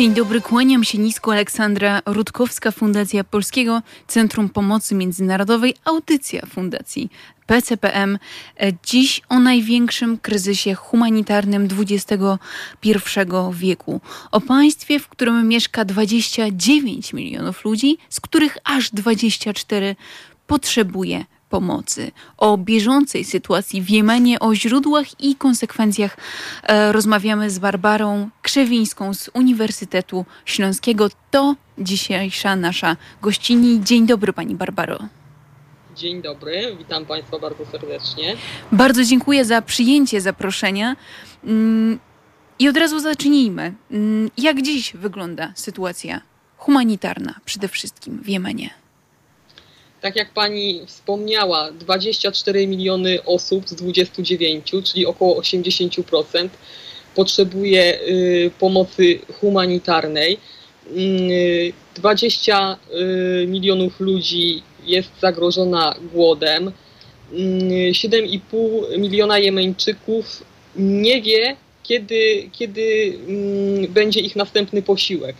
Dzień dobry, kłaniam się nisko. Aleksandra Rutkowska, Fundacja Polskiego Centrum Pomocy Międzynarodowej, audycja Fundacji PCPM. Dziś o największym kryzysie humanitarnym XXI wieku. O państwie, w którym mieszka 29 milionów ludzi, z których aż 24 potrzebuje pomocy, o bieżącej sytuacji w Jemenie, o źródłach i konsekwencjach e, rozmawiamy z Barbarą Krzewińską z Uniwersytetu Śląskiego. To dzisiejsza nasza gościni. Dzień dobry Pani Barbaro. Dzień dobry, witam Państwa bardzo serdecznie. Bardzo dziękuję za przyjęcie zaproszenia. Mm, I od razu zacznijmy. Mm, jak dziś wygląda sytuacja humanitarna przede wszystkim w Jemenie? Tak jak pani wspomniała, 24 miliony osób z 29, czyli około 80%, potrzebuje y, pomocy humanitarnej. 20 y, y, milionów ludzi jest zagrożona głodem. 7,5 miliona Jemeńczyków nie wie, kiedy, kiedy będzie ich następny posiłek.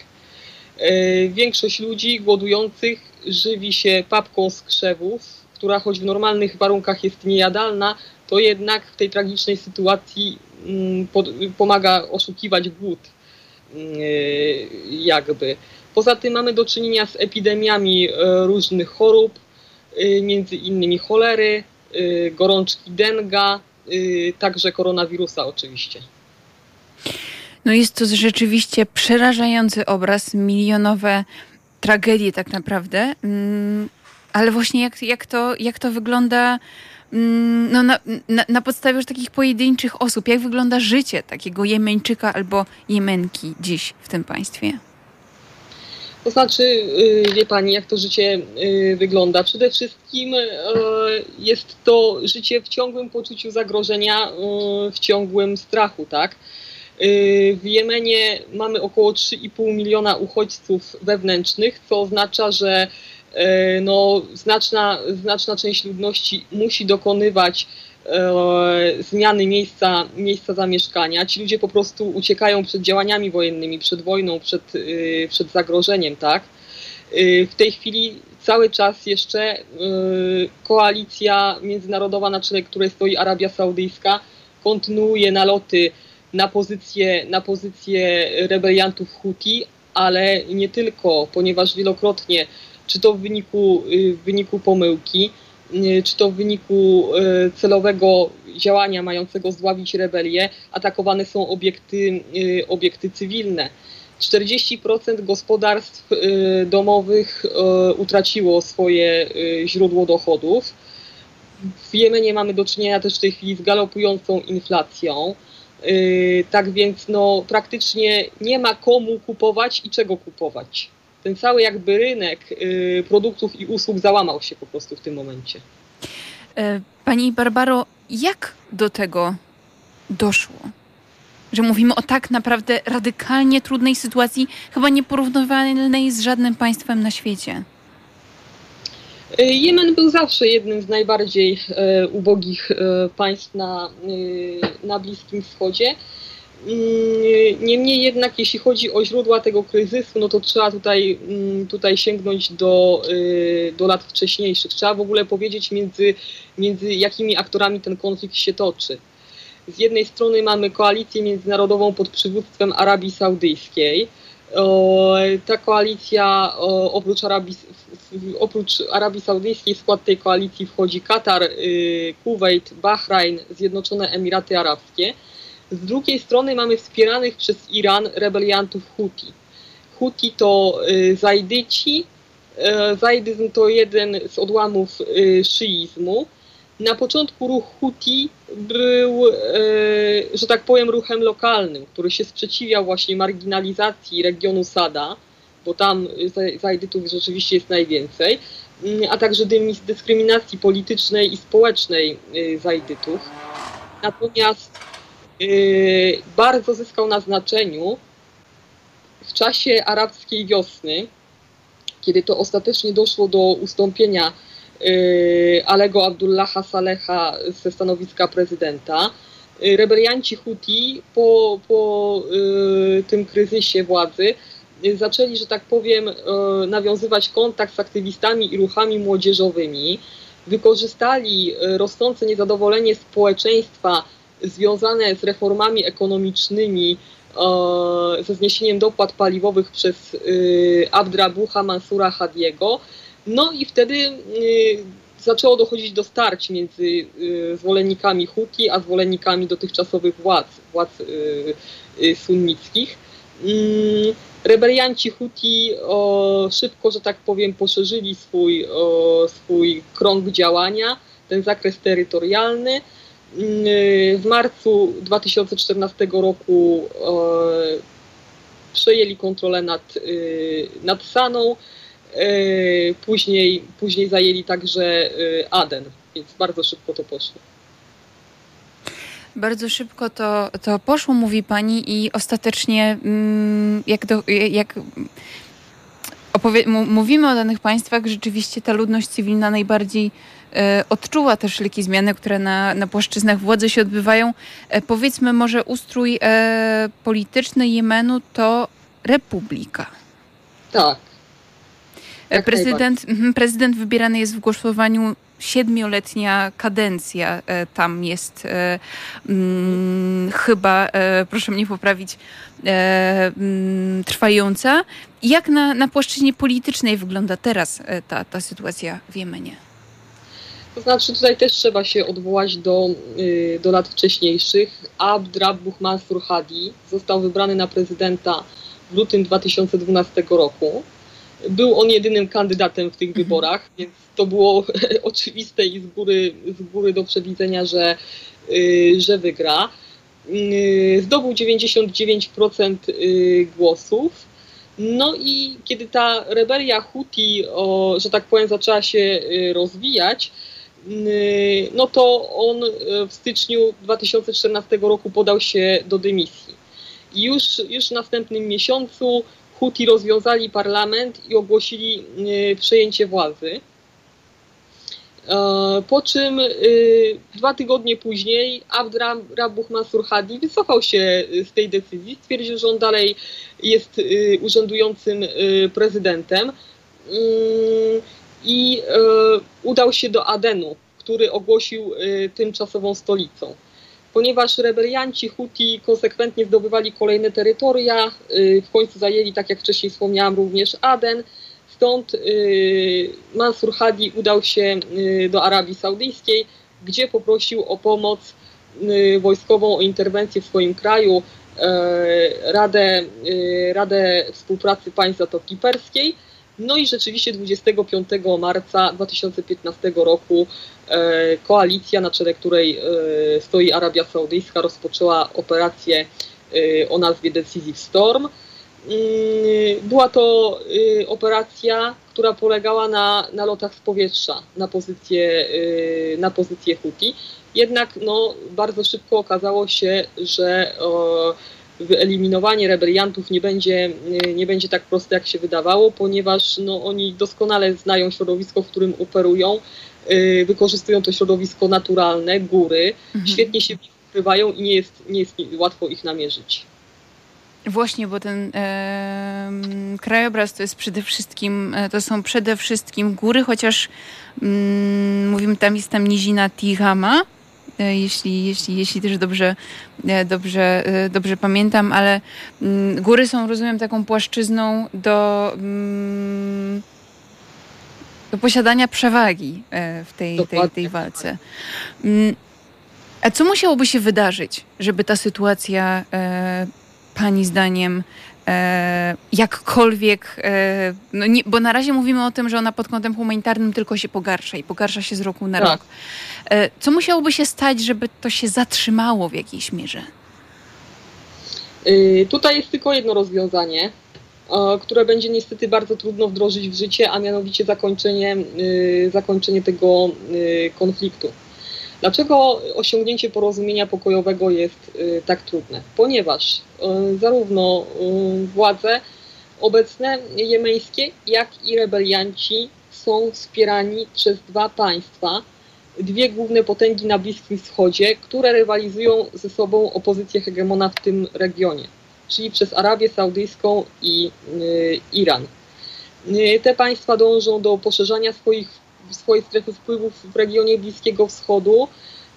Większość ludzi głodujących żywi się papką z krzewów, która choć w normalnych warunkach jest niejadalna, to jednak w tej tragicznej sytuacji mm, pomaga oszukiwać głód. Mm, jakby. Poza tym mamy do czynienia z epidemiami e, różnych chorób, e, między innymi cholery, e, gorączki denga, także koronawirusa oczywiście. No jest to rzeczywiście przerażający obraz, milionowe tragedię tak naprawdę. Mm, ale właśnie jak, jak, to, jak to wygląda mm, no na, na, na, podstawie już takich pojedynczych osób, jak wygląda życie takiego Jemeńczyka albo Jemenki dziś w tym państwie? To znaczy, y, wie pani, jak to życie y, wygląda? Przede wszystkim y, jest to życie w ciągłym poczuciu zagrożenia, w ciągłym strachu, tak? Y, w Jemenie mamy około 3,5 miliona uchodźców wewnętrznych, co oznacza, że y, no, znaczna, znaczna część ludności musi dokonywać e, zmiany miejsca, miejsca zamieszkania. Ci ludzie po prostu uciekają przed działaniami wojennymi, przed wojną, przed, y, przed zagrożeniem, tak? W tej chwili cały czas jeszcze koalicja międzynarodowa, na czele której stoi Arabia Saudyjska, kontynuuje naloty na pozycję, na pozycję rebeliantów Huti, ale nie tylko, ponieważ wielokrotnie, czy to w wyniku, y, w wyniku pomyłki, y, czy to w wyniku y, celowego działania mającego zdławić rebelię, atakowane są obiekty, obiekty cywilne. 40% gospodarstw domowych utraciło swoje źródło dochodów. W Jemenie mamy do czynienia też w tej chwili z galopującą inflacją. Yy, tak więc no, praktycznie nie ma komu kupować i czego kupować. Ten cały jakby rynek yy, produktów i usług załamał się po prostu w tym momencie. E, pani Barbaro, jak do tego doszło? Że mówimy o tak naprawdę radykalnie trudnej sytuacji, chyba nieporównywalnej z żadnym państwem na świecie. E, Jemen był zawsze jednym z najbardziej e, ubogich e, państw na, na Bliskim Wschodzie. Mm, niemniej jednak, jeśli chodzi o źródła tego kryzysu, no to trzeba tutaj, mm, tutaj sięgnąć do, do lat wcześniejszych. Trzeba w ogóle powiedzieć, między, między jakimi aktorami ten konflikt się toczy. Z jednej strony mamy koalicję międzynarodową pod przywództwem Arabii Saudyjskiej. Ta koalicja oprócz Arabii, oprócz Arabii Saudyjskiej w skład tej koalicji wchodzi Katar, y, Kuwait, Bahrain, Zjednoczone Emiraty Arabskie. Z drugiej strony mamy wspieranych przez Iran rebeliantów Huti. Huti to Zajdyci. Zajdyzm to jeden z odłamów szyizmu. Na początku ruch Huti był, że tak powiem, ruchem lokalnym, który się sprzeciwiał właśnie marginalizacji regionu Sada bo tam zajdytów rzeczywiście jest najwięcej, mm, a także dyskryminacji politycznej i społecznej y, zajdytów. Natomiast y, bardzo zyskał na znaczeniu w czasie arabskiej wiosny, kiedy to ostatecznie doszło do ustąpienia Alego Abdullaha Saleha ze stanowiska prezydenta. rebelianci Huti po, po tym kryzysie władzy zaczęli, że tak powiem, nawiązywać kontakt z aktywistami i ruchami młodzieżowymi. Wykorzystali rosnące niezadowolenie społeczeństwa związane z reformami ekonomicznymi, ze zniesieniem dopłat paliwowych przez Abdrabucha Mansura Hadiego. No i wtedy zaczęło dochodzić do starć między y, zwolennikami Huti, a zwolennikami dotychczasowych władz, władz y, y, sunnickich. Mm, rebelianci Huti szybko, że tak powiem, poszerzyli swój, swój krąg działania, ten zakres terytorialny. Mm, w marcu 2014 roku przejęli kontrolę nad, nad Saną. E, później, później zajęli także e, Aden, więc bardzo szybko to poszło. Bardzo szybko to, to poszło, mówi pani, i ostatecznie, mm, jak, do, jak mówimy o danych państwach, rzeczywiście ta ludność cywilna najbardziej e, odczuwa te wszelkie zmiany, które na, na płaszczyznach władzy się odbywają. Powiedzmy, może ustrój polityczny Jemenu to republika. Tak, prezydent, mhm, prezydent wybierany jest w głosowaniu siedmioletnia kadencja e, tam jest e, mm, chyba, e, proszę mnie poprawić, e, mm, trwająca. Jak na, na płaszczyźnie politycznej wygląda teraz e, ta, ta sytuacja w Jemenie? To znaczy tutaj też trzeba się odwołać do, y, do lat wcześniejszych. Abd Rabbuh Mansur Hadi został wybrany na prezydenta w lutym 2012 roku. Był on jedynym kandydatem w tych mhm. wyborach, więc to było oczywiste i z góry, z góry do przewidzenia, że, y, że wygra. Y, zdobył 99% y, głosów. No i kiedy ta rebelia Huti, o, że tak powiem, zaczęła się rozwijać, no to on w styczniu 2014 roku podał się do dymisji. I już, już w następnym miesiącu Huti rozwiązali parlament i ogłosili y, przejęcie władzy. E, po czym y, dwa tygodnie później Abd Rabbuh Mansur Hadi wycofał się z tej decyzji, stwierdził, że on dalej jest y, urzędującym prezydentem. I udał się do Adenu, który ogłosił tymczasową stolicą ponieważ rebelianci Huti konsekwentnie zdobywali kolejne terytoria, y, w końcu zajęli, tak jak wcześniej wspomniałam, również Aden. Stąd y, Mansur Hadi udał się y, do Arabii Saudyjskiej, gdzie poprosił o pomoc wojskową, o interwencję w swoim kraju, Radę, Radę Współpracy Państw Zatoki Perskiej. No i rzeczywiście 25 marca 2015 roku E, koalicja, na czele której e, stoi Arabia Saudyjska, rozpoczęła operację e, o nazwie Decisive Storm. Mm, była to operacja, która polegała na nalotach z powietrza na pozycję, na pozycję Huti. Jednak no, bardzo szybko okazało się, że wyeliminowanie rebeliantów nie będzie, nie będzie tak proste, jak się wydawało, ponieważ no, oni doskonale znają środowisko, w którym operują, Y, wykorzystują to środowisko naturalne, góry, mhm. świetnie się ukrywają i nie jest, nie jest łatwo ich namierzyć. Właśnie, bo ten e, krajobraz to jest przede wszystkim, e, to są przede wszystkim góry, chociaż mm, mówimy tam jest tam nizina Tihama, jeśli, jeśli, jeśli też dobrze, e, dobrze, e, dobrze pamiętam, ale mm, góry są, rozumiem, taką płaszczyzną do mm, do posiadania przewagi e, w tej, tej, tej walce. Mm, a co musiałoby się wydarzyć, żeby ta sytuacja e, Pani zdaniem e, jakkolwiek, no nie, bo na razie mówimy o tym, że ona pod kątem humanitarnym tylko się pogarsza i pogarsza się z roku na tak. rok. Co musiałoby się stać, żeby to się zatrzymało w jakiejś mierze? Tutaj jest tylko jedno rozwiązanie, które będzie niestety bardzo trudno wdrożyć w życie, a mianowicie zakończenie, zakończenie tego konfliktu. Dlaczego osiągnięcie porozumienia pokojowego jest y, tak trudne? Ponieważ zarówno władze obecne jemeńskie, jak i rebelianci są wspierani przez dwa państwa, dwie główne potęgi na Bliskim Wschodzie, które rywalizują ze sobą o pozycję hegemona w tym regionie, czyli przez Arabię Saudyjską i y, Iran. Y, te państwa dążą do poszerzania swoich, swojej strefy wpływów w regionie Bliskiego Wschodu.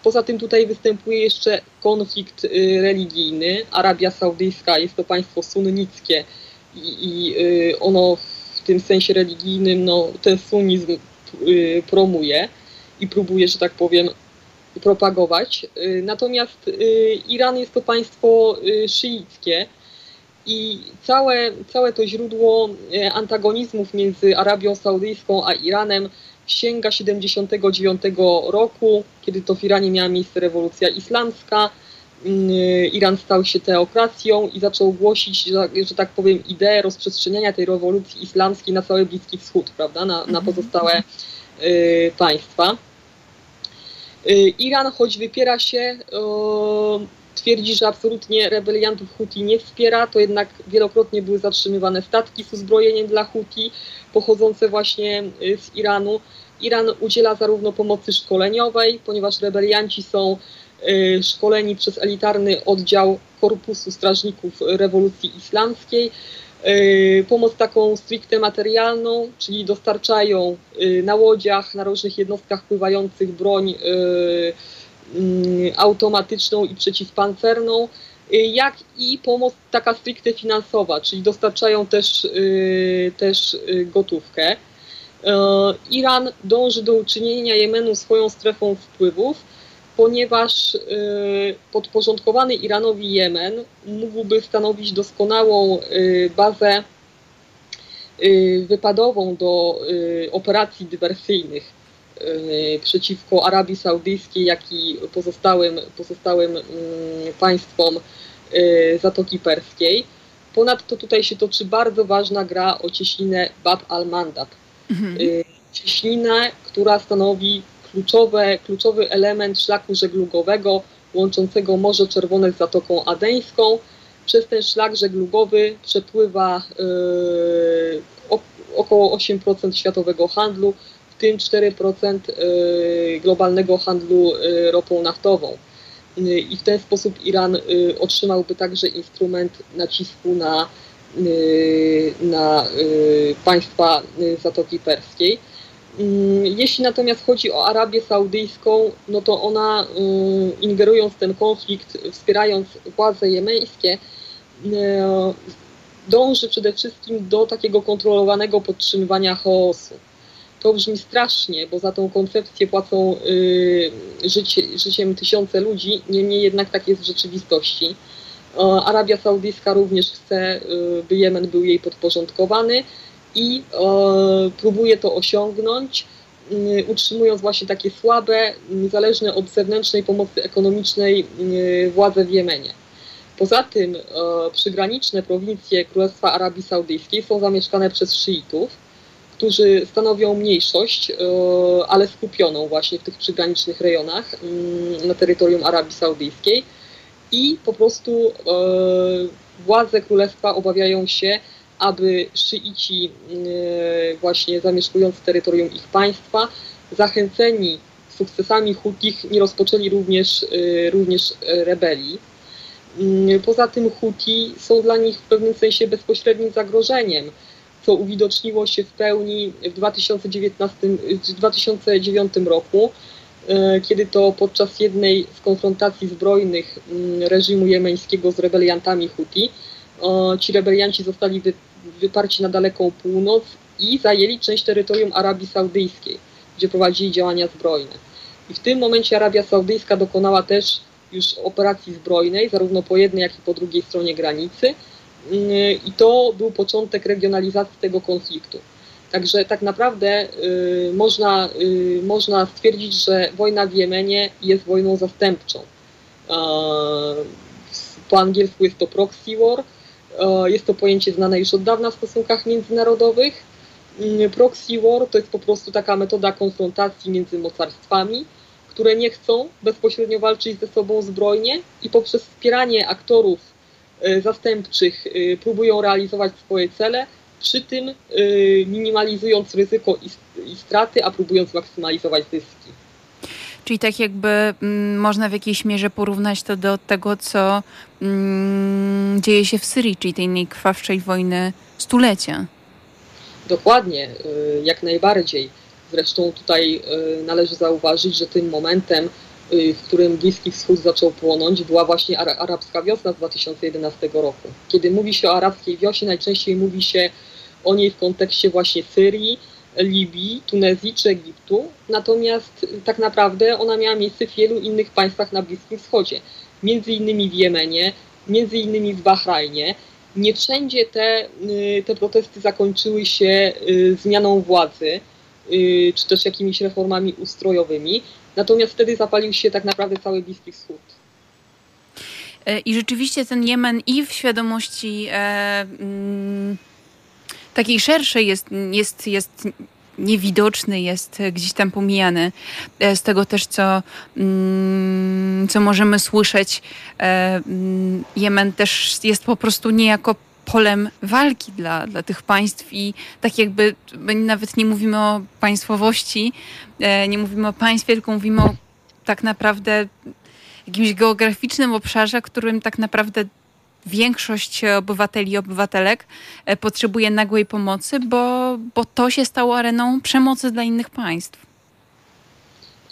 Poza tym tutaj występuje jeszcze konflikt y, religijny. Arabia Saudyjska jest to państwo sunnickie i, i ono w tym sensie religijnym no, ten sunnizm promuje i próbuje, że tak powiem, propagować. Y, natomiast y, Iran jest to państwo y, szyickie i całe, całe to źródło antagonizmów między Arabią Saudyjską a Iranem sięga 79 roku, kiedy to w Iranie miała miejsce rewolucja islamska. Iran stał się teokracją i zaczął głosić, że, że tak powiem, ideę rozprzestrzeniania tej rewolucji islamskiej na cały Bliski Wschód, prawda, na, na mhm. pozostałe y, państwa. Y, Iran, choć wypiera się, twierdzi, że absolutnie rebeliantów Huti nie wspiera, to jednak wielokrotnie były zatrzymywane statki z uzbrojeniem dla Huti pochodzące właśnie y, z Iranu. Iran udziela zarówno pomocy szkoleniowej, ponieważ rebelianci są y, szkoleni przez elitarny oddział Korpusu Strażników Rewolucji Islamskiej, Y, pomoc taką stricte materialną, czyli dostarczają na łodziach, na różnych jednostkach pływających broń automatyczną i przeciwpancerną, jak i pomoc taka stricte finansowa, czyli dostarczają też, też gotówkę. Iran dąży do uczynienia Jemenu swoją strefą wpływów ponieważ y, podporządkowany Iranowi Jemen mógłby stanowić doskonałą y, bazę y, wypadową do operacji dywersyjnych przeciwko Arabii Saudyjskiej, jak i pozostałym, pozostałym mm, państwom Zatoki Perskiej. Ponadto tutaj się toczy bardzo ważna gra o cieśninę Bab al-Mandab. Mhm. Cieśninę, która stanowi kluczowe, kluczowy element szlaku żeglugowego łączącego Morze Czerwone z Zatoką Adeńską. Przez ten szlak żeglugowy przepływa yy, około 8% światowego handlu, w tym 4% yy, globalnego handlu yy, ropą naftową. Yy, I w ten sposób Iran otrzymałby także instrument nacisku na, na państwa Zatoki Perskiej. Mm, jeśli natomiast chodzi o Arabię Saudyjską, no to ona ingerując w ten konflikt, wspierając władze jemeńskie, dąży przede wszystkim do takiego kontrolowanego podtrzymywania chaosu. To brzmi strasznie, bo za tą koncepcję płacą y, życie, życiem tysiące ludzi, niemniej jednak tak jest w rzeczywistości. Arabia Saudyjska również chce, y, by Jemen był jej podporządkowany i próbuje to osiągnąć, mm, utrzymując właśnie takie słabe, niezależne od zewnętrznej pomocy ekonomicznej mm, władze w Jemenie. Poza tym e, przygraniczne prowincje Królestwa Arabii Saudyjskiej są zamieszkane przez szyitów, którzy stanowią mniejszość, e, ale skupioną właśnie w tych przygranicznych rejonach mm, na terytorium Arabii Saudyjskiej i po prostu władze królestwa obawiają się, aby szyici e, właśnie zamieszkujący terytorium ich państwa, zachęceni sukcesami Hutich, nie rozpoczęli również, e, również rebelii. Mm, poza tym Huti są dla nich w pewnym sensie bezpośrednim zagrożeniem, co uwidoczniło się w pełni w 2019, w 2009 roku, e, kiedy to podczas jednej z konfrontacji zbrojnych mm, reżimu jemeńskiego z rebeliantami Huti, ci rebelianci zostali wyparci na daleką północ i zajęli część terytorium Arabii Saudyjskiej, gdzie prowadzili działania zbrojne. I w tym momencie Arabia Saudyjska dokonała też już operacji zbrojnej, zarówno po jednej, jak i po drugiej stronie granicy. I to był początek regionalizacji tego konfliktu. Także tak naprawdę y, można, y, można stwierdzić, że wojna w Jemenie jest wojną zastępczą. Y, po angielsku jest to proxy war, E, jest to pojęcie znane już od dawna w stosunkach międzynarodowych. Mm, proxy war to jest po prostu taka metoda konfrontacji między mocarstwami, które nie chcą bezpośrednio walczyć ze sobą zbrojnie i poprzez wspieranie aktorów e, zastępczych e, próbują realizować swoje cele, przy tym minimalizując ryzyko i straty, a próbując maksymalizować zyski. Czyli tak jakby mm, można w jakiejś mierze porównać to do tego, co mm, dzieje się w Syrii, czyli tej najkrwawszej wojny stulecia. Dokładnie, y, jak najbardziej. Zresztą tutaj y, należy zauważyć, że tym momentem, y, w którym Bliski Wschód zaczął płonąć, była właśnie arabska wiosna z 2011 roku. Kiedy mówi się o arabskiej wiośnie, najczęściej mówi się o niej w kontekście właśnie Syrii, Libii, Tunezji czy Egiptu. Natomiast tak naprawdę ona miała miejsce w wielu innych państwach na Bliskim Wschodzie. Między innymi w Jemenie, między innymi w Bahrajnie. Nie wszędzie te, y, te protesty zakończyły się y, zmianą władzy, y, czy też jakimiś reformami ustrojowymi. Natomiast wtedy zapalił się tak naprawdę cały Bliski Wschód. E, I rzeczywiście ten Jemen i w świadomości e, mm, takiej szerszej jest, jest, jest niewidoczny, jest gdzieś tam pomijany. E, z tego też, co, mm, co możemy słyszeć, e, mm, Jemen też jest po prostu niejako polem walki dla, dla tych państw i tak jakby nawet nie mówimy o państwowości, e, nie mówimy o państwie, tylko mówimy o tak naprawdę jakimś geograficznym obszarze, którym tak naprawdę większość obywateli i obywatelek e, potrzebuje nagłej pomocy, bo, bo to się stało areną przemocy dla innych państw.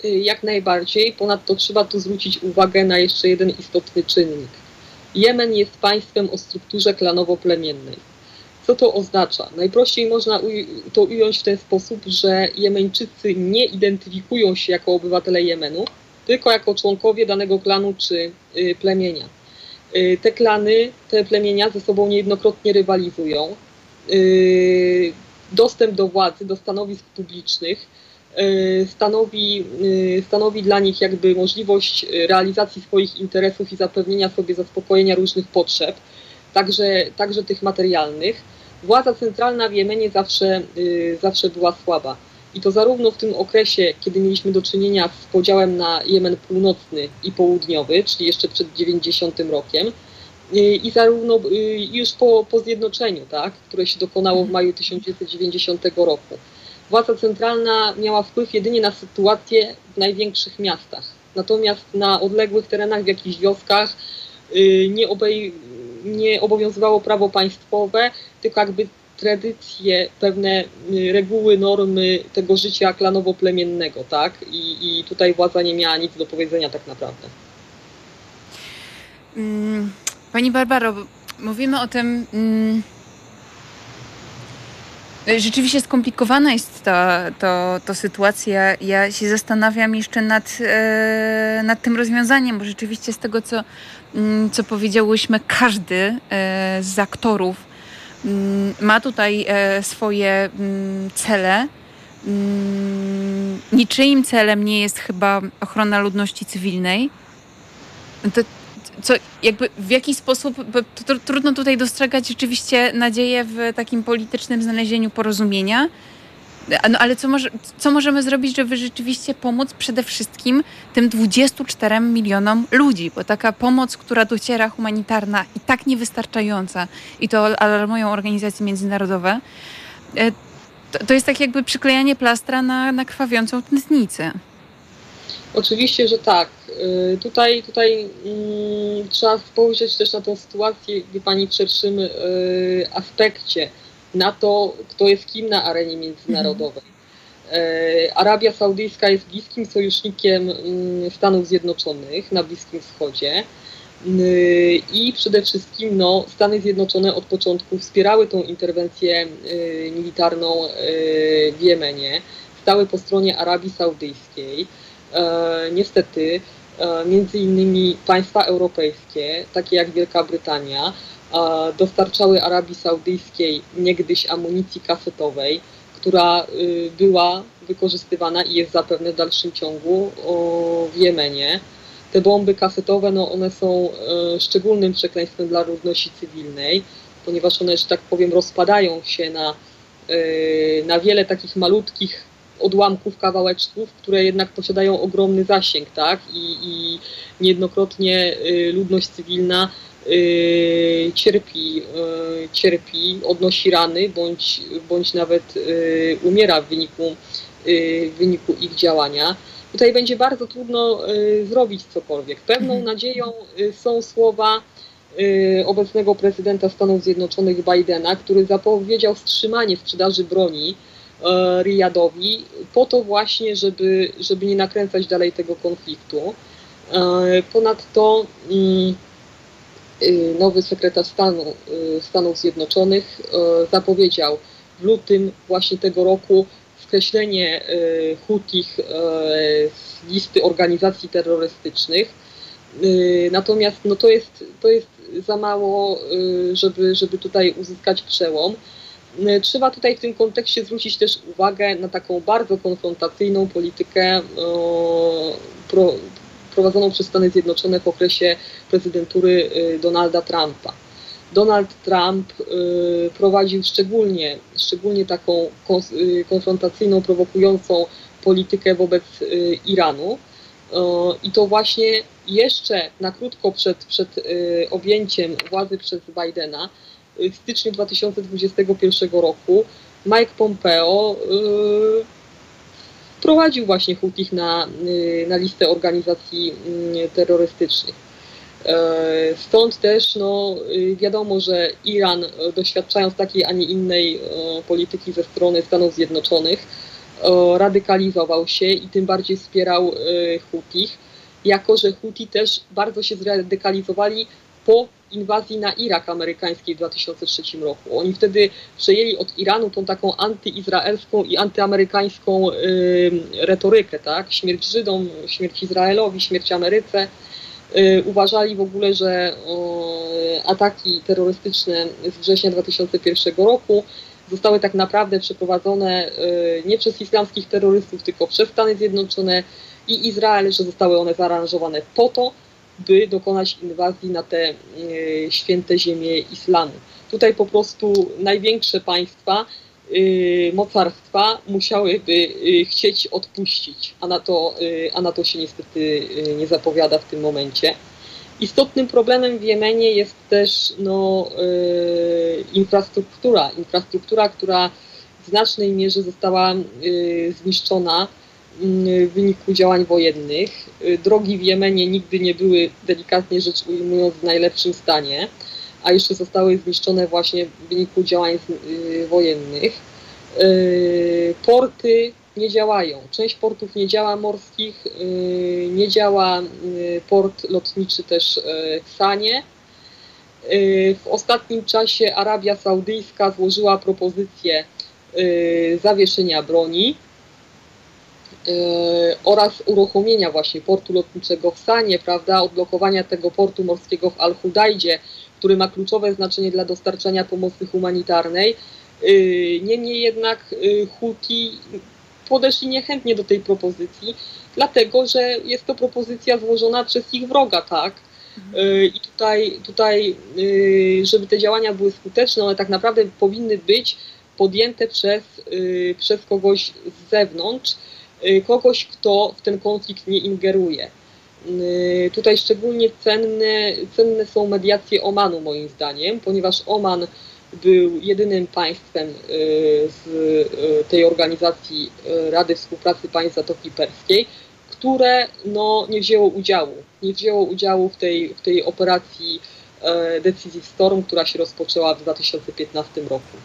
Y, jak najbardziej. Ponadto trzeba tu zwrócić uwagę na jeszcze jeden istotny czynnik. Jemen jest państwem o strukturze klanowo-plemiennej. Co to oznacza? Najprościej można to ująć w ten sposób, że Jemeńczycy nie identyfikują się jako obywatele Jemenu, tylko jako członkowie danego klanu czy y, plemienia. Y, te klany, te plemienia ze sobą niejednokrotnie rywalizują. Y, dostęp do władzy, do stanowisk publicznych stanowi, stanowi dla nich jakby możliwość realizacji swoich interesów i zapewnienia sobie zaspokojenia różnych potrzeb, także, także tych materialnych. Władza centralna w Jemenie zawsze, zawsze była słaba. I to zarówno w tym okresie, kiedy mieliśmy do czynienia z podziałem na Jemen północny i południowy, czyli jeszcze przed 90 rokiem, i zarówno już po, po zjednoczeniu, tak, które się dokonało w maju 1990 roku. Władza centralna miała wpływ jedynie na sytuację w największych miastach. Natomiast na odległych terenach, w jakichś wioskach y, nie, obej, nie obowiązywało prawo państwowe, tylko jakby tradycje, pewne y, reguły, normy tego życia klanowo-plemiennego, tak? I, I tutaj władza nie miała nic do powiedzenia tak naprawdę. Mm, pani Barbaro, mówimy o tym. Mm, rzeczywiście skomplikowana jest ta, to, to sytuacja. Ja się zastanawiam jeszcze nad, e, nad tym rozwiązaniem, bo rzeczywiście z tego, co, mm, co powiedziałyśmy, każdy e, z aktorów Mm, ma tutaj e, swoje mm, cele. Niczyim celem nie jest chyba ochrona ludności cywilnej. To, co jakby w jaki sposób, trudno tutaj dostrzegać rzeczywiście nadzieję w takim politycznym znalezieniu porozumienia, no ale co, może, co możemy zrobić, żeby rzeczywiście pomóc przede wszystkim tym 24 milionom ludzi? Bo taka pomoc, która dociera humanitarna i tak niewystarczająca, i to alarmują organizacje międzynarodowe, e, to, to jest tak jakby przyklejanie plastra na, na krwawiącą tętnicę. Oczywiście, że tak. E, tutaj, tutaj mm, trzeba spojrzeć też na tę sytuację, wie Pani, w szerszym y, aspekcie na to, kto jest kim na arenie międzynarodowej. E, Arabia Saudyjska jest bliskim sojusznikiem mm, Stanów Zjednoczonych na Bliskim Wschodzie. I przede wszystkim no, Stany Zjednoczone od początku wspierały tą interwencję y, militarną y, w Jemenie, stały po stronie Arabii Saudyjskiej. E, niestety, e, między innymi państwa europejskie, takie jak Wielka Brytania, dostarczały Arabii Saudyjskiej niegdyś amunicji kasetowej, która była wykorzystywana i jest zapewne w dalszym ciągu w Jemenie. Te bomby kasetowe, no one są e, szczególnym przekleństwem dla ludności cywilnej, ponieważ one, że tak powiem, rozpadają się na, e, na wiele takich malutkich odłamków, kawałeczków, które jednak posiadają ogromny zasięg, tak? I, i niejednokrotnie y, ludność cywilna Y, cierpi, y, cierpi, odnosi rany bądź, bądź nawet umiera w wyniku w wyniku ich działania. Tutaj będzie bardzo trudno zrobić cokolwiek. Pewną mhm. nadzieją są słowa obecnego prezydenta Stanów Zjednoczonych Bidena, który zapowiedział wstrzymanie sprzedaży broni Riyadowi po to właśnie, żeby, żeby nie nakręcać dalej tego konfliktu. Ponadto mm, Y, nowy sekretarz stanu Stanów Zjednoczonych zapowiedział w lutym właśnie tego roku skreślenie Hutich z listy organizacji terrorystycznych. Natomiast no to, jest, to jest za mało, żeby, żeby tutaj uzyskać przełom. Trzeba tutaj w tym kontekście zwrócić też uwagę na taką bardzo konfrontacyjną politykę pro, prowadzoną przez Stany Zjednoczone w okresie prezydentury y, Donalda Trumpa. Donald Trump y, prowadził szczególnie, szczególnie taką y, konfrontacyjną, prowokującą politykę wobec Iranu. I to właśnie jeszcze na krótko przed, przed objęciem władzy przez Bidena w styczniu 2021 roku Mike Pompeo wprowadził właśnie Hutich na, y, na listę organizacji y, terrorystycznych. E, stąd też no, y, wiadomo, że Iran, e, doświadczając takiej, a nie innej e, polityki ze strony Stanów Zjednoczonych, radykalizował się i tym bardziej wspierał Hutich, jako że Huti też bardzo się zradykalizowali po inwazji na Irak amerykańskiej w 2003 roku. Oni wtedy przejęli od Iranu tą taką antyizraelską i antyamerykańską y, retorykę, tak? Śmierć Żydom, śmierć Izraelowi, śmierć Ameryce. Y, uważali w ogóle, że y, ataki terrorystyczne z września 2001 roku zostały tak naprawdę przeprowadzone y, nie przez islamskich terrorystów, tylko przez Stany Zjednoczone i Izrael, że zostały one zaaranżowane po to, by dokonać inwazji na te e, święte ziemie islamu. Tutaj po prostu największe państwa, e, mocarstwa musiałyby e, chcieć odpuścić, a na to, a na to się niestety nie zapowiada w tym momencie. Istotnym problemem w Jemenie jest też no, infrastruktura. Infrastruktura, która w znacznej mierze została zniszczona w wyniku działań wojennych. Y, drogi w Jemenie nigdy nie były, delikatnie rzecz ujmując, w najlepszym stanie, a jeszcze zostały zniszczone właśnie w wyniku działań y, wojennych. Y, porty nie działają. Część portów nie działa morskich, nie działa port lotniczy też w Sanie. W ostatnim czasie Arabia Saudyjska złożyła propozycję zawieszenia broni oraz uruchomienia właśnie portu lotniczego w Sanie, prawda, odblokowania tego portu morskiego w Al-Hudajdzie, który ma kluczowe znaczenie dla dostarczania pomocy humanitarnej. E, niemniej jednak e, Huti podeszli niechętnie do tej propozycji, dlatego że jest to propozycja złożona przez ich wroga, tak? I tutaj, tutaj, żeby te działania były skuteczne, one tak naprawdę powinny być podjęte przez, przez kogoś z zewnątrz, Y, kogoś, kto w ten konflikt nie ingeruje. Y, tutaj szczególnie cenne, cenne są mediacje Omanu moim zdaniem, ponieważ Oman był jedynym państwem y, z tej organizacji Rady Współpracy Państw Zatoki Perskiej, które no, nie wzięło udziału. Nie wzięło udziału w tej, w tej operacji decyzji Storm, która się rozpoczęła w 2015 roku.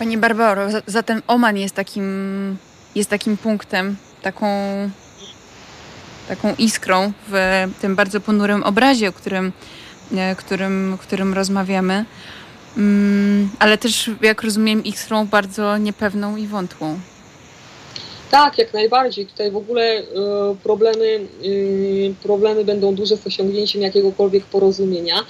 Pani Barbaro, zatem Oman jest takim, jest takim punktem, taką, taką iskrą w tym bardzo ponurym obrazie, o którym, e, którym, którym rozmawiamy. Mm, ale też, jak rozumiem, iskrą bardzo niepewną i wątłą. Tak, jak najbardziej. Tutaj w ogóle y, problemy, y, problemy będą duże z osiągnięciem jakiegokolwiek porozumienia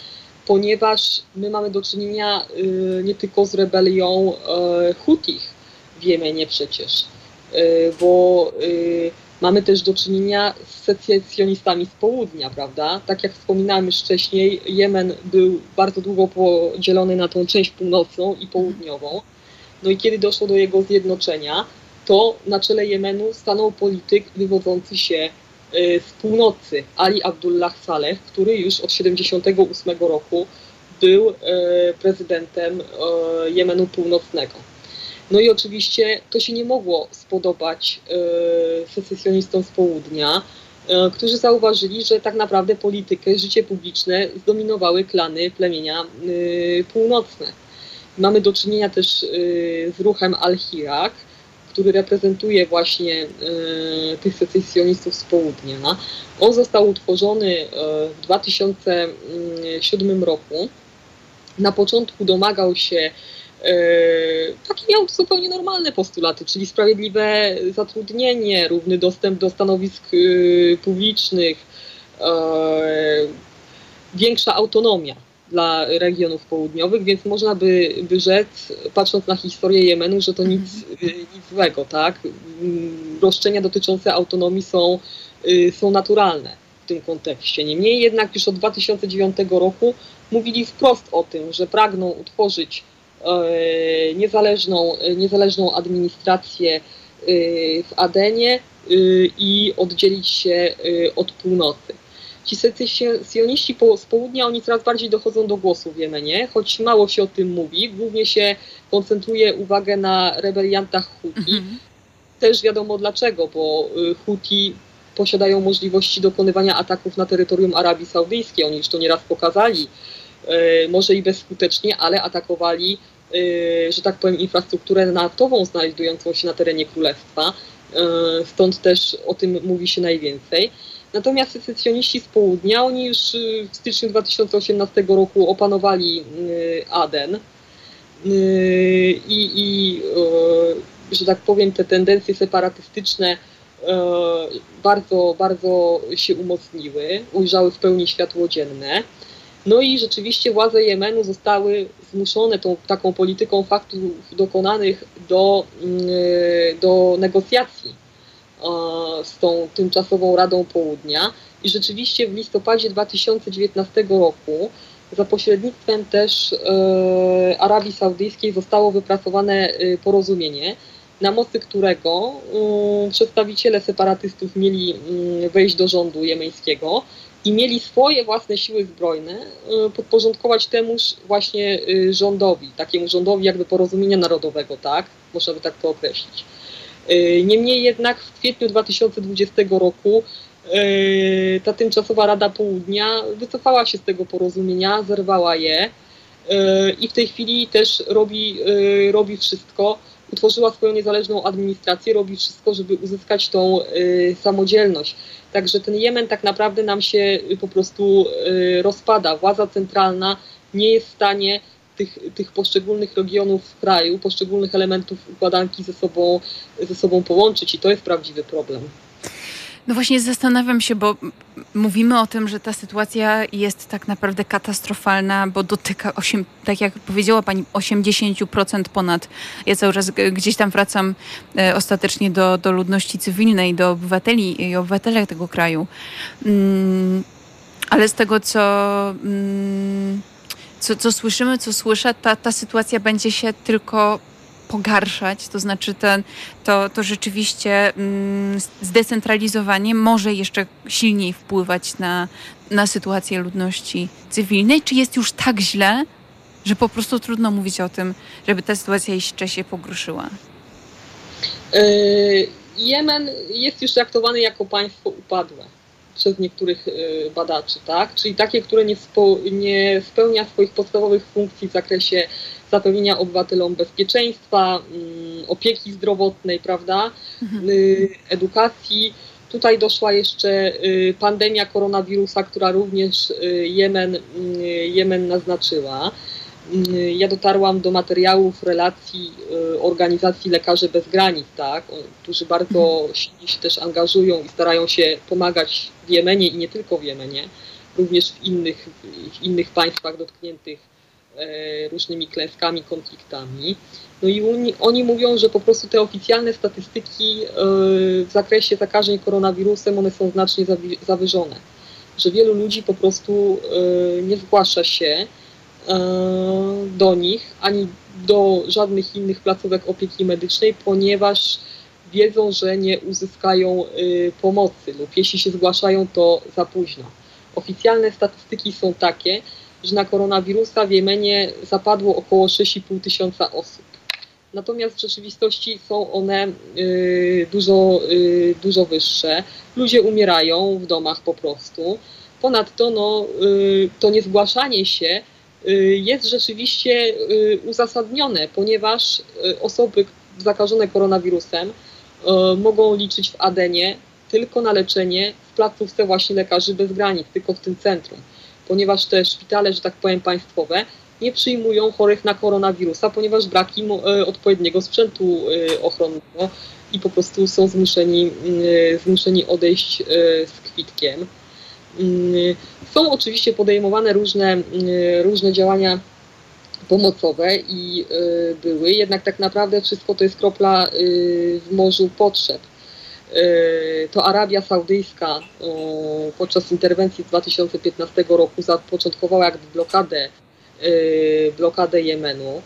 ponieważ my mamy do czynienia y, nie tylko z rebelią y, Hutich w Jemenie przecież, y, bo mamy też do czynienia z secesjonistami z południa, prawda? Tak jak wspominałem już wcześniej, Jemen był bardzo długo podzielony na tą część północną i południową. No i kiedy doszło do jego zjednoczenia, to na czele Jemenu stanął polityk wywodzący się z północy Ali Abdullah Saleh, który już od 1978 roku był y, prezydentem y, Jemenu Północnego. No i oczywiście to się nie mogło spodobać secesjonistom z południa, którzy zauważyli, że tak naprawdę politykę, życie publiczne zdominowały klany plemienia północne. Mamy do czynienia też z ruchem Al-Hirak, który reprezentuje właśnie tych secesjonistów z południa. On został utworzony w 2007 roku. Na początku domagał się takie miał zupełnie normalne postulaty, czyli sprawiedliwe zatrudnienie, równy dostęp do stanowisk publicznych, większa autonomia dla regionów południowych, więc można by, by rzec, patrząc na historię Jemenu, że to nic, nic złego, tak? Roszczenia dotyczące autonomii są, są naturalne w tym kontekście. Niemniej jednak już od 2009 roku mówili wprost o tym, że pragną utworzyć niezależną, niezależną administrację w Adenie i oddzielić się od północy. Ci secesjoniści z południa, oni coraz bardziej dochodzą do głosu w Jemenie, choć mało się o tym mówi. Głównie się koncentruje uwagę na rebeliantach Huti. Mhm. Też wiadomo dlaczego, bo Huti posiadają możliwości dokonywania ataków na terytorium Arabii Saudyjskiej. Oni już to nieraz pokazali, może i bezskutecznie, ale atakowali Y, że tak powiem, infrastrukturę naftową znajdującą się na terenie królestwa. Y, stąd też o tym mówi się najwięcej. Natomiast secesjoniści z południa, oni już y, w styczniu 2018 roku opanowali Aden i, i że tak powiem, te tendencje separatystyczne bardzo, bardzo się umocniły, ujrzały w pełni światło dzienne. No i rzeczywiście władze Jemenu zostały zmuszone tą taką polityką faktów dokonanych do, mm, do negocjacji z tą tymczasową Radą Południa. I rzeczywiście w listopadzie 2019 roku za pośrednictwem też e, Arabii Saudyjskiej zostało wypracowane e, porozumienie, na mocy którego e, przedstawiciele separatystów mieli mm, wejść do rządu jemeńskiego i mieli swoje własne siły zbrojne podporządkować temuż właśnie rządowi, takiemu rządowi jakby porozumienia narodowego, tak? Można by tak to określić. Y, niemniej jednak w kwietniu 2020 roku ta tymczasowa Rada Południa wycofała się z tego porozumienia, zerwała je i w tej chwili też robi, robi wszystko, utworzyła swoją niezależną administrację, robi wszystko, żeby uzyskać tą samodzielność. Także ten Jemen tak naprawdę nam się po prostu rozpada. Władza centralna nie jest w stanie tych, tych poszczególnych regionów kraju, poszczególnych elementów układanki ze sobą, ze sobą połączyć i to jest prawdziwy problem. No właśnie zastanawiam się, bo mówimy o tym, że ta sytuacja jest tak naprawdę katastrofalna, bo dotyka, 8, tak jak powiedziała pani, 80% ponad. Ja cały czas gdzieś tam wracam e, ostatecznie do, do ludności cywilnej, do obywateli i obywatele tego kraju. Mm, ale z tego, co, mm, co, co słyszymy, co słyszę, ta, ta sytuacja będzie się tylko pogarszać, to znaczy ten, to, to rzeczywiście mm, zdecentralizowanie może jeszcze silniej wpływać na, na sytuację ludności cywilnej? Czy jest już tak źle, że po prostu trudno mówić o tym, żeby ta sytuacja jeszcze się pogorszyła? Yy, Jemen jest już traktowany jako państwo upadłe przez niektórych yy, badaczy, tak? czyli takie, które nie, spo, nie spełnia swoich podstawowych funkcji w zakresie zapewnienia obywatelom bezpieczeństwa, mm, opieki zdrowotnej, prawda, mhm. Y, edukacji. Tutaj doszła jeszcze y, pandemia koronawirusa, która również y, Jemen, Jemen naznaczyła. Ja dotarłam do materiałów relacji organizacji Lekarzy Bez Granic, tak, którzy bardzo mhm. silnie się też angażują i starają się pomagać w Jemenie i nie tylko w Jemenie, również w innych, w innych państwach dotkniętych E, różnymi klęskami, konfliktami. No i oni, oni mówią, że po prostu te oficjalne statystyki e, w zakresie zakażeń koronawirusem, one są znacznie zawyżone. Że wielu ludzi po prostu e, nie zgłasza się do nich, ani do żadnych innych placówek opieki medycznej, ponieważ wiedzą, że nie uzyskają pomocy lub jeśli się zgłaszają, to za późno. Oficjalne statystyki są takie, że na koronawirusa w Jemenie zapadło około 6,5 tysiąca osób. natomiast w rzeczywistości są one y, dużo, y, dużo wyższe. Ludzie umierają w domach po prostu. Ponadto no, y, to niezgłaszanie się jest rzeczywiście uzasadnione, ponieważ osoby zakażone koronawirusem mogą liczyć w Adenie tylko na leczenie w placówce właśnie lekarzy bez granic, tylko w tym centrum, ponieważ te szpitale, że tak powiem, państwowe nie przyjmują chorych na koronawirusa, ponieważ brak im odpowiedniego sprzętu ochronnego i po prostu są zmuszeni, zmuszeni odejść z kwitkiem. Mm, są oczywiście podejmowane różne, różne działania pomocowe i były, jednak tak naprawdę wszystko to jest kropla w morzu potrzeb. To Arabia Saudyjska podczas interwencji z 2015 roku zapoczątkowała jakby blokadę Y, blokadę Jemenu,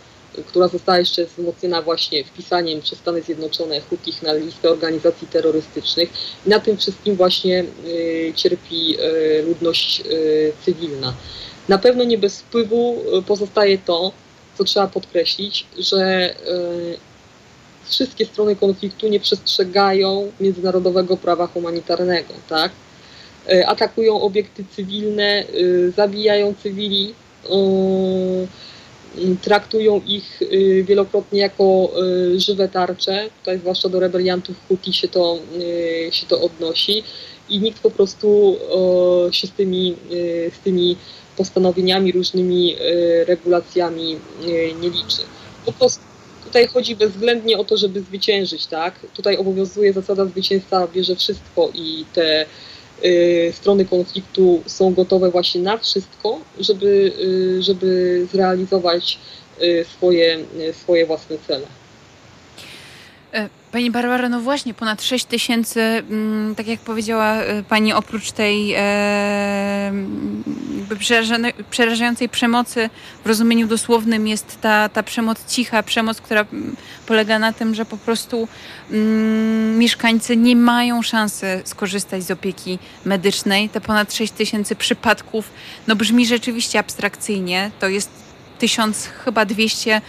która została jeszcze wzmocniona właśnie wpisaniem przez Stany Zjednoczone na listę organizacji terrorystycznych. I na tym wszystkim właśnie y, cierpi y, ludność cywilna. Na pewno nie bez wpływu pozostaje to, co trzeba podkreślić, że wszystkie strony konfliktu nie przestrzegają międzynarodowego prawa humanitarnego, tak? Atakują obiekty cywilne, zabijają cywili, traktują ich y, wielokrotnie jako y, żywe tarcze. Tutaj zwłaszcza do rebeliantów Huti się to, y, się to odnosi i nikt po prostu się z tymi, z tymi postanowieniami, różnymi regulacjami nie liczy. Po prostu tutaj chodzi bezwzględnie o to, żeby zwyciężyć, tak? Tutaj obowiązuje zasada zwycięzca bierze wszystko i te Y, strony konfliktu są gotowe właśnie na wszystko, żeby, y, żeby zrealizować y, swoje, swoje własne cele. E, Pani Barbara, no właśnie, ponad 6 tysięcy, mm, tak jak powiedziała e, Pani, oprócz tej e, przerażającej przemocy w rozumieniu dosłownym jest ta, ta przemoc cicha, przemoc, która polega na tym, że po prostu mm, mieszkańcy nie mają szansy skorzystać z opieki medycznej. Te ponad 6 tysięcy przypadków, no brzmi rzeczywiście abstrakcyjnie, to jest tysiąc, chyba 200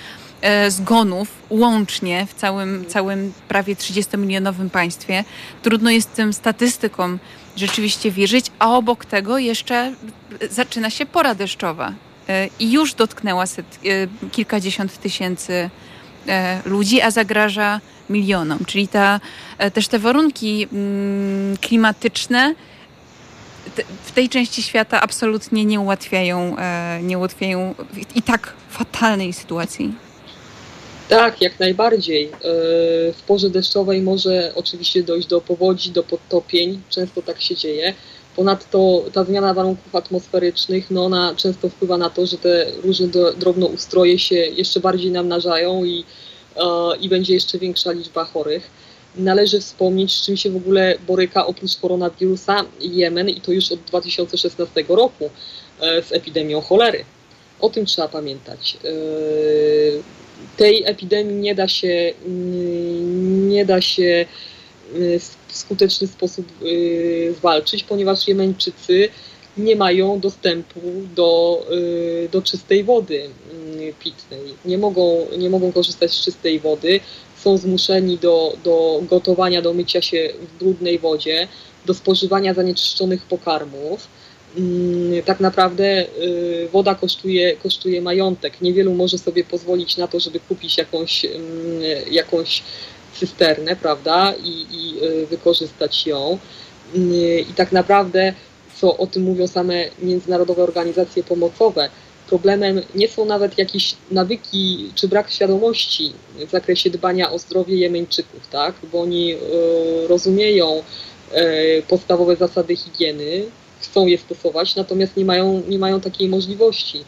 E, zgonów łącznie w całym, całym prawie 30-milionowym państwie. Trudno jest tym statystykom rzeczywiście wierzyć, a obok tego jeszcze zaczyna się pora deszczowa e, i już dotknęła set, e, kilkadziesiąt tysięcy ludzi, a zagraża milionom. Czyli ta, też te warunki mm, klimatyczne w tej części świata absolutnie nie ułatwiają, nie ułatwiają i tak fatalnej sytuacji. Tak, jak najbardziej. E, w porze deszczowej może oczywiście dojść do powodzi, do podtopień, często tak się dzieje. Ponadto ta zmiana warunków atmosferycznych, no ona często wpływa na to, że te różne drobnoustroje się jeszcze bardziej namnażają i, e, i będzie jeszcze większa liczba chorych. Należy wspomnieć, z czym się w ogóle boryka oprócz koronawirusa Jemen i to już od 2016 roku e, z epidemią cholery. O tym trzeba pamiętać tej epidemii nie da się, mm, nie da się y, w skuteczny sposób y, zwalczyć, ponieważ Jemeńczycy nie mają dostępu do, y, do czystej wody mm, pitnej. Nie mogą, nie mogą korzystać z czystej wody. Są zmuszeni do, do gotowania, do mycia się w brudnej wodzie, do spożywania zanieczyszczonych pokarmów tak naprawdę y, woda kosztuje, kosztuje majątek. Niewielu może sobie pozwolić na to, żeby kupić jakąś, mm, jakąś cysternę, prawda, i, i y, wykorzystać ją. Mm, I tak naprawdę, co o tym mówią same międzynarodowe organizacje pomocowe, problemem nie są nawet jakieś nawyki czy brak świadomości w zakresie dbania o zdrowie Jemeńczyków, tak? bo oni y, rozumieją podstawowe zasady higieny, chcą je stosować, natomiast nie mają, nie mają takiej możliwości.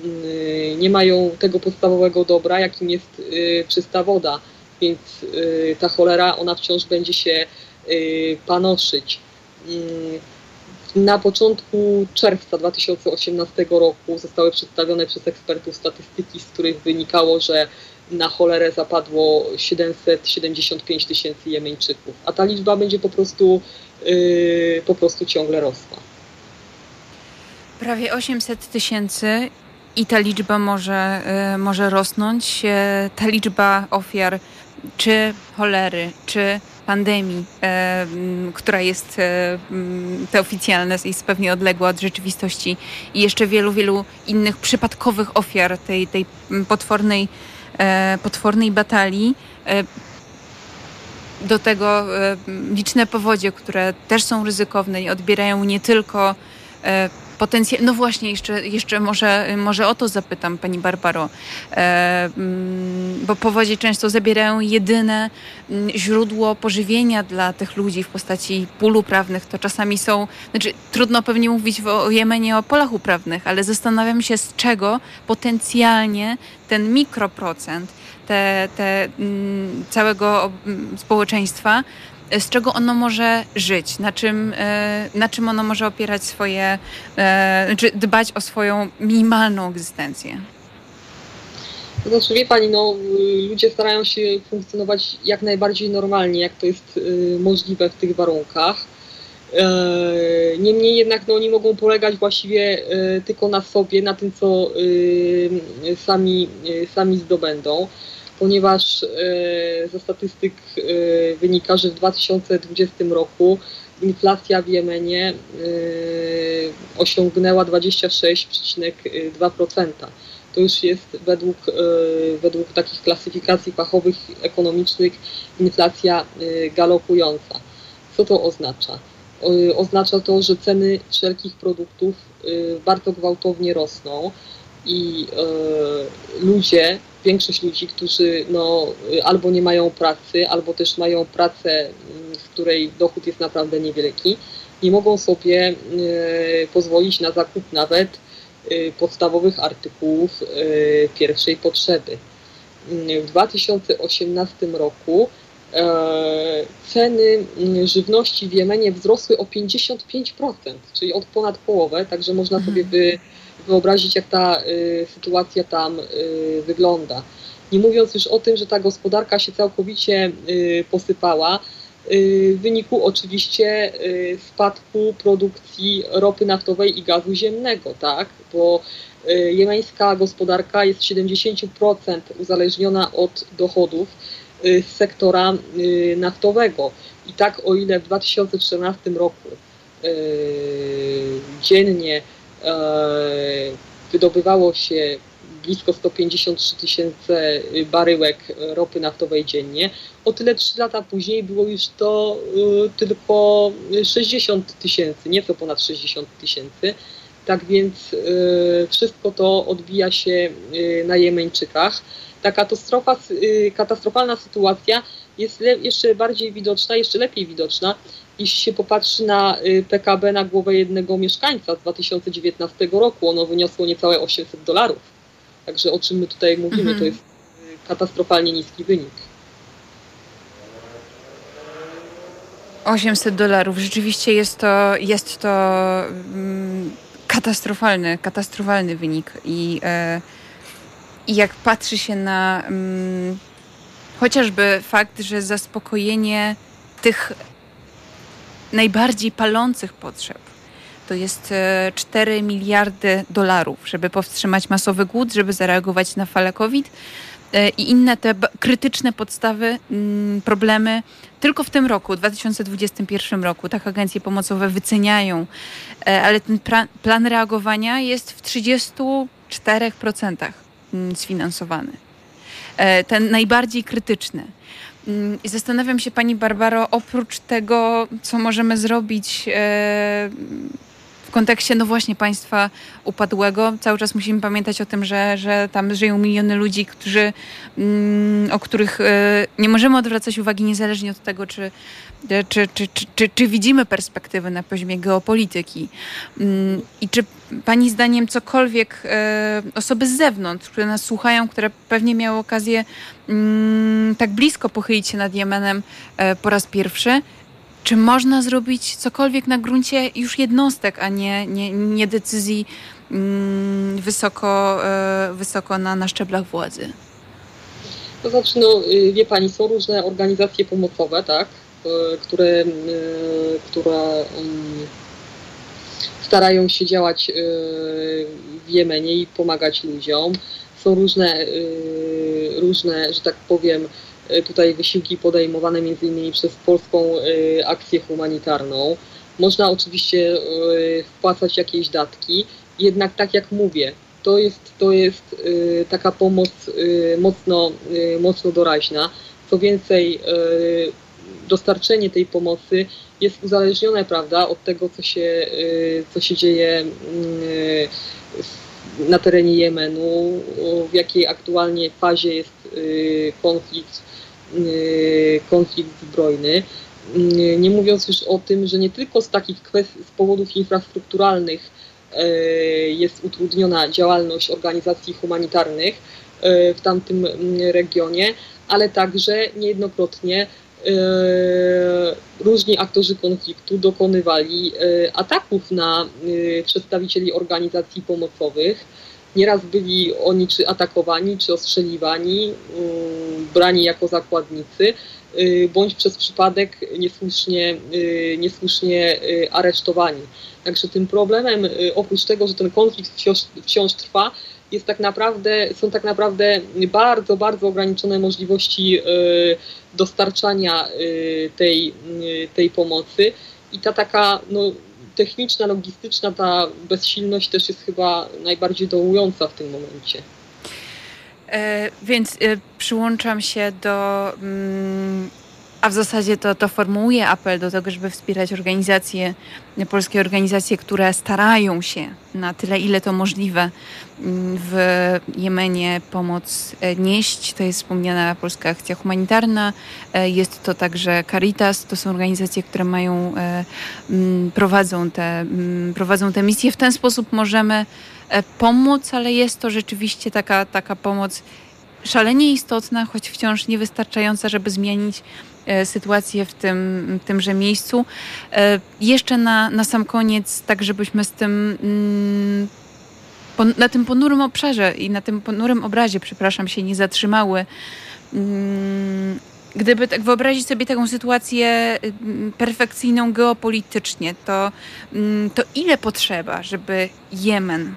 Mm, nie mają tego podstawowego dobra, jakim jest y, czysta woda, więc y, ta cholera, ona wciąż będzie się y, panoszyć. Mm, na początku czerwca 2018 roku zostały przedstawione przez ekspertów statystyki, z których wynikało, że na cholerę zapadło 775 tysięcy Jemeńczyków, a ta liczba będzie po prostu, po prostu ciągle rosła. Prawie 800 tysięcy i ta liczba może, może rosnąć. Ta liczba ofiar czy cholery, czy pandemii, e, która jest te oficjalne, jest pewnie odległa od rzeczywistości i jeszcze wielu, wielu innych przypadkowych ofiar tej, tej potwornej, potwornej batalii. Do tego liczne powodzie, które też są ryzykowne i odbierają nie tylko potencjał. No właśnie, jeszcze, jeszcze może, może o to zapytam Pani Barbaro, e, mm, bo powodzie często zabierają jedyne mm, źródło pożywienia dla tych ludzi w postaci pól uprawnych. To czasami są, znaczy trudno pewnie mówić o Jemenie o polach uprawnych, ale zastanawiam się z czego potencjalnie ten mikroprocent te, te, mm, całego społeczeństwa z czego ono może żyć, na czym, e, na czym ono może opierać swoje, e, czy znaczy dbać o swoją minimalną egzystencję. Znaczy, wie Pani, no, ludzie starają się funkcjonować jak najbardziej normalnie, jak to jest y, możliwe w tych warunkach. E, niemniej jednak no, oni mogą polegać właściwie tylko na sobie, na tym, co sami, sami zdobędą ponieważ e, ze statystyk e, wynika, że w 2020 roku inflacja w Jemenie e, osiągnęła 26,2%. To już jest według, według takich klasyfikacji fachowych, ekonomicznych inflacja galopująca. Co to oznacza? Oznacza to, że ceny wszelkich produktów bardzo gwałtownie rosną i ludzie większość ludzi, którzy no, albo nie mają pracy, albo też mają pracę, mm, w której dochód jest naprawdę niewielki, nie mogą sobie e, pozwolić na zakup nawet e, podstawowych artykułów e, pierwszej potrzeby. W 2018 roku ceny mm, żywności w Jemenie wzrosły o 55%, czyli od ponad połowę, także można sobie mhm. Wyobrazić, jak ta y, sytuacja tam y, wygląda. Nie mówiąc już o tym, że ta gospodarka się całkowicie y, posypała, w wyniku oczywiście spadku produkcji ropy naftowej i gazu ziemnego, tak? Bo jemeńska gospodarka jest 70% uzależniona od dochodów z sektora naftowego. I tak o ile w 2014 roku dziennie wydobywało się blisko 153 tysiące baryłek ropy naftowej dziennie. O tyle 3 lata później było już to e, tylko 60 tysięcy, nieco ponad 60 tysięcy. Tak więc e, wszystko to odbija się na Jemeńczykach. Ta katastrofa, katastrofalna sytuacja jest jeszcze bardziej widoczna, jeszcze lepiej widoczna, jeśli się popatrzy na y, PKB na głowę jednego mieszkańca z 2019 roku, ono wyniosło niecałe 800 dolarów. Także o czym my tutaj mówimy, mhm. to jest y, katastrofalnie niski wynik. 800 dolarów. Rzeczywiście jest to, jest to mm, katastrofalny, katastrofalny wynik. I, e, I jak patrzy się na mm, chociażby fakt, że zaspokojenie tych najbardziej palących potrzeb. To jest 4 e, miliardy dolarów, żeby powstrzymać masowy głód, żeby zareagować na falę COVID e, i inne te krytyczne podstawy, mm, problemy. Tylko w tym roku, 2021 roku, tak agencje pomocowe wyceniają, e, ale ten plan reagowania jest w 34% mm, sfinansowany. Ten najbardziej krytyczny. Mm, I zastanawiam się, Pani Barbaro, oprócz tego, co możemy zrobić e, kontekście, no właśnie, państwa upadłego, cały czas musimy pamiętać o tym, że, że tam żyją miliony ludzi, którzy, mm, o których e, nie możemy odwracać uwagi, niezależnie od tego, czy czy, czy, czy, czy, widzimy perspektywy na poziomie geopolityki? Mm, I czy Pani zdaniem cokolwiek e, osoby z zewnątrz, które nas słuchają, które pewnie miały okazję mm, tak blisko pochylić się nad Jemenem e, po raz pierwszy, czy można zrobić cokolwiek na gruncie już jednostek, a nie, nie, nie decyzji mm, wysoko, e, wysoko na, na szczeblach władzy? To znaczy, no, y, wie Pani, są różne organizacje pomocowe, tak, E, które, e, które starają się działać w Jemenie i pomagać ludziom. Są różne, różne że tak powiem, tutaj wysiłki podejmowane innymi przez polską akcję humanitarną. Można oczywiście wpłacać jakieś datki, jednak tak jak mówię, to jest, to jest taka pomoc mocno, mocno doraźna. Co więcej, dostarczenie tej pomocy jest uzależnione, prawda, od tego, co się, co się dzieje na terenie Jemenu, w jakiej aktualnie fazie jest konflikt, konflikt zbrojny. Nie mówiąc już o tym, że nie tylko z takich kwestii, z powodów infrastrukturalnych jest utrudniona działalność organizacji humanitarnych w tamtym regionie, ale także niejednokrotnie różni aktorzy konfliktu dokonywali ataków na przedstawicieli organizacji pomocowych. Nieraz byli oni czy atakowani, czy ostrzeliwani, brani jako zakładnicy, bądź przez przypadek niesłusznie, niesłusznie aresztowani. Także tym problemem, oprócz tego, że ten konflikt wciąż, wciąż trwa, jest tak naprawdę, są tak naprawdę bardzo, bardzo ograniczone możliwości dostarczania tej, tej pomocy i ta taka no, techniczna, logistyczna, ta bezsilność też jest chyba najbardziej dołująca w tym momencie. E, więc e, przyłączam się do mm, a w zasadzie to, to formułuje apel do tego, żeby wspierać organizacje, polskie organizacje, które starają się na tyle, ile to możliwe mm, w Jemenie pomoc e, nieść. To jest wspomniana Polska Akcja Humanitarna, e, jest to także Caritas, to są organizacje, które mają, e, mm, prowadzą te, mm, prowadzą te misje. W ten sposób możemy pomóc, ale jest to rzeczywiście taka, taka pomoc szalenie istotna, choć wciąż niewystarczająca, żeby zmienić sytuację w tym, tymże miejscu. E, jeszcze na, na sam koniec, tak żebyśmy z tym mm, na tym ponurym obszarze i na tym ponurym obrazie, przepraszam, się nie zatrzymały. Mm, gdyby tak wyobrazić sobie taką sytuację mm, perfekcyjną geopolitycznie, to, to ile potrzeba, żeby Jemen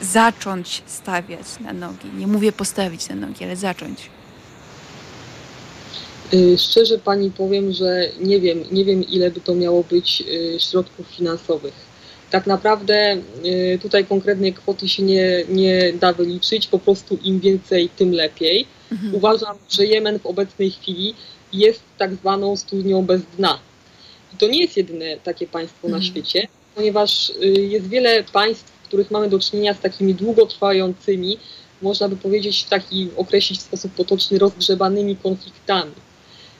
zacząć stawiać na nogi? Nie mówię postawić na nogi, ale zacząć. Y, szczerze Pani powiem, że nie wiem, nie wiem ile by to miało być y, środków finansowych. Tak naprawdę y, tutaj konkretnej kwoty się nie, nie da wyliczyć, po prostu im więcej, tym lepiej. Mhm. Uważam, że Jemen w obecnej chwili jest tak zwaną studnią bez dna. I to nie jest jedyne takie państwo mhm. na świecie, ponieważ jest wiele państw, w których mamy do czynienia z takimi długotrwającymi, można by powiedzieć, taki określić w sposób potoczny, rozgrzebanymi konfliktami.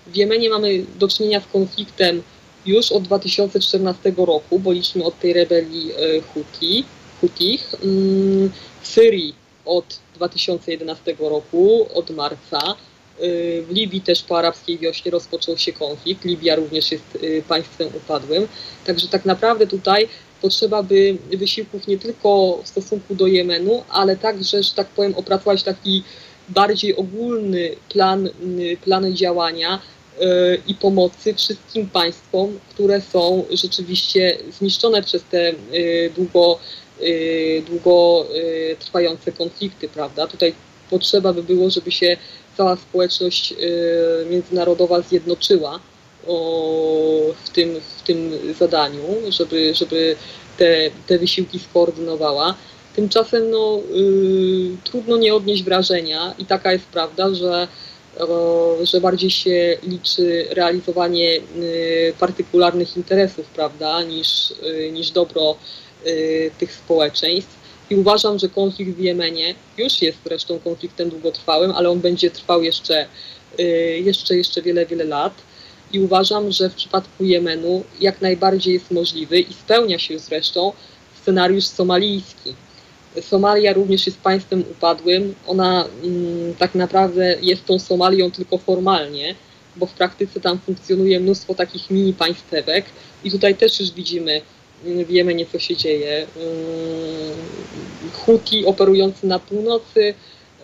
W Jemenie mamy do czynienia z konfliktem już od 2014 roku, bo liczmy od tej rebelii e, Huti, Hutich. Mm, w Syrii od 2011 roku, od marca. E, w Libii też po arabskiej wiośnie rozpoczął się konflikt. Libia również jest e, państwem upadłym. Także tak naprawdę tutaj potrzeba by wysiłków nie tylko w stosunku do Jemenu, ale także, że tak powiem, opracować taki bardziej ogólny plan, plan działania, i pomocy wszystkim państwom, które są rzeczywiście zniszczone przez te y, długo, y, długo y, trwające konflikty, prawda? Tutaj potrzeba by było, żeby się cała społeczność międzynarodowa zjednoczyła w tym, w tym zadaniu, żeby, żeby te, te wysiłki skoordynowała. Tymczasem no, trudno nie odnieść wrażenia i taka jest prawda, że że bardziej się liczy realizowanie y, partykularnych interesów, prawda, niż, y, niż dobro y, tych społeczeństw. I uważam, że konflikt w Jemenie już jest zresztą konfliktem długotrwałym, ale on będzie trwał jeszcze, jeszcze, jeszcze wiele, wiele lat. I uważam, że w przypadku Jemenu jak najbardziej jest możliwy i spełnia się zresztą scenariusz somalijski Somalia również jest państwem upadłym. Ona mm, tak naprawdę jest tą Somalią tylko formalnie, bo w praktyce tam funkcjonuje mnóstwo takich mini państwek i tutaj też już widzimy, mm, wiemy nie co się dzieje. Mm, Huti operujący na północy,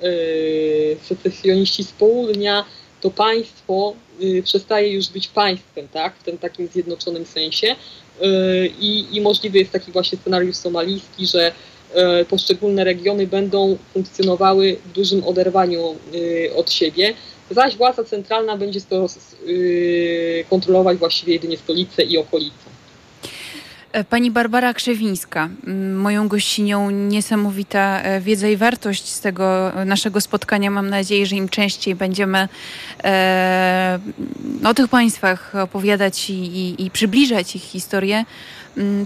yy, secesjoniści z południa, to państwo yy, przestaje już być państwem, tak, w tym takim zjednoczonym sensie i, i możliwy jest taki właśnie scenariusz somalijski, że poszczególne regiony będą funkcjonowały w dużym oderwaniu od siebie, zaś władza centralna będzie to kontrolować właściwie jedynie stolicę i okolice. E, pani Barbara Krzewińska, moją gościnią, niesamowita e, wiedza i wartość z tego naszego spotkania. Mam nadzieję, że im częściej będziemy e, o tych państwach opowiadać i, i, i przybliżać ich historię,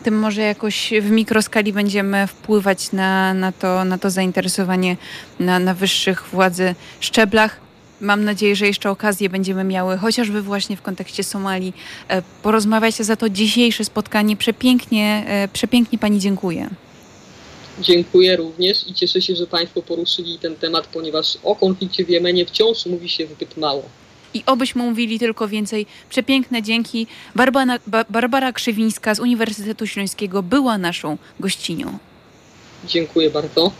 tym może jakoś w mikroskali będziemy wpływać na, na, to, na to zainteresowanie na, na wyższych władzy szczeblach. Mam nadzieję, że jeszcze okazję będziemy miały, chociażby właśnie w kontekście Somalii, e, porozmawiać za to dzisiejsze spotkanie. Przepięknie, e, przepięknie Pani dziękuję. Dziękuję również i cieszę się, że Państwo poruszyli ten temat, ponieważ o konflikcie w Jemenie wciąż mówi się zbyt mało. I obyśmy mówili tylko więcej. Przepiękne dzięki. Barbara, Barbara Krzywińska z Uniwersytetu Śląskiego była naszą gościnią. Dziękuję bardzo.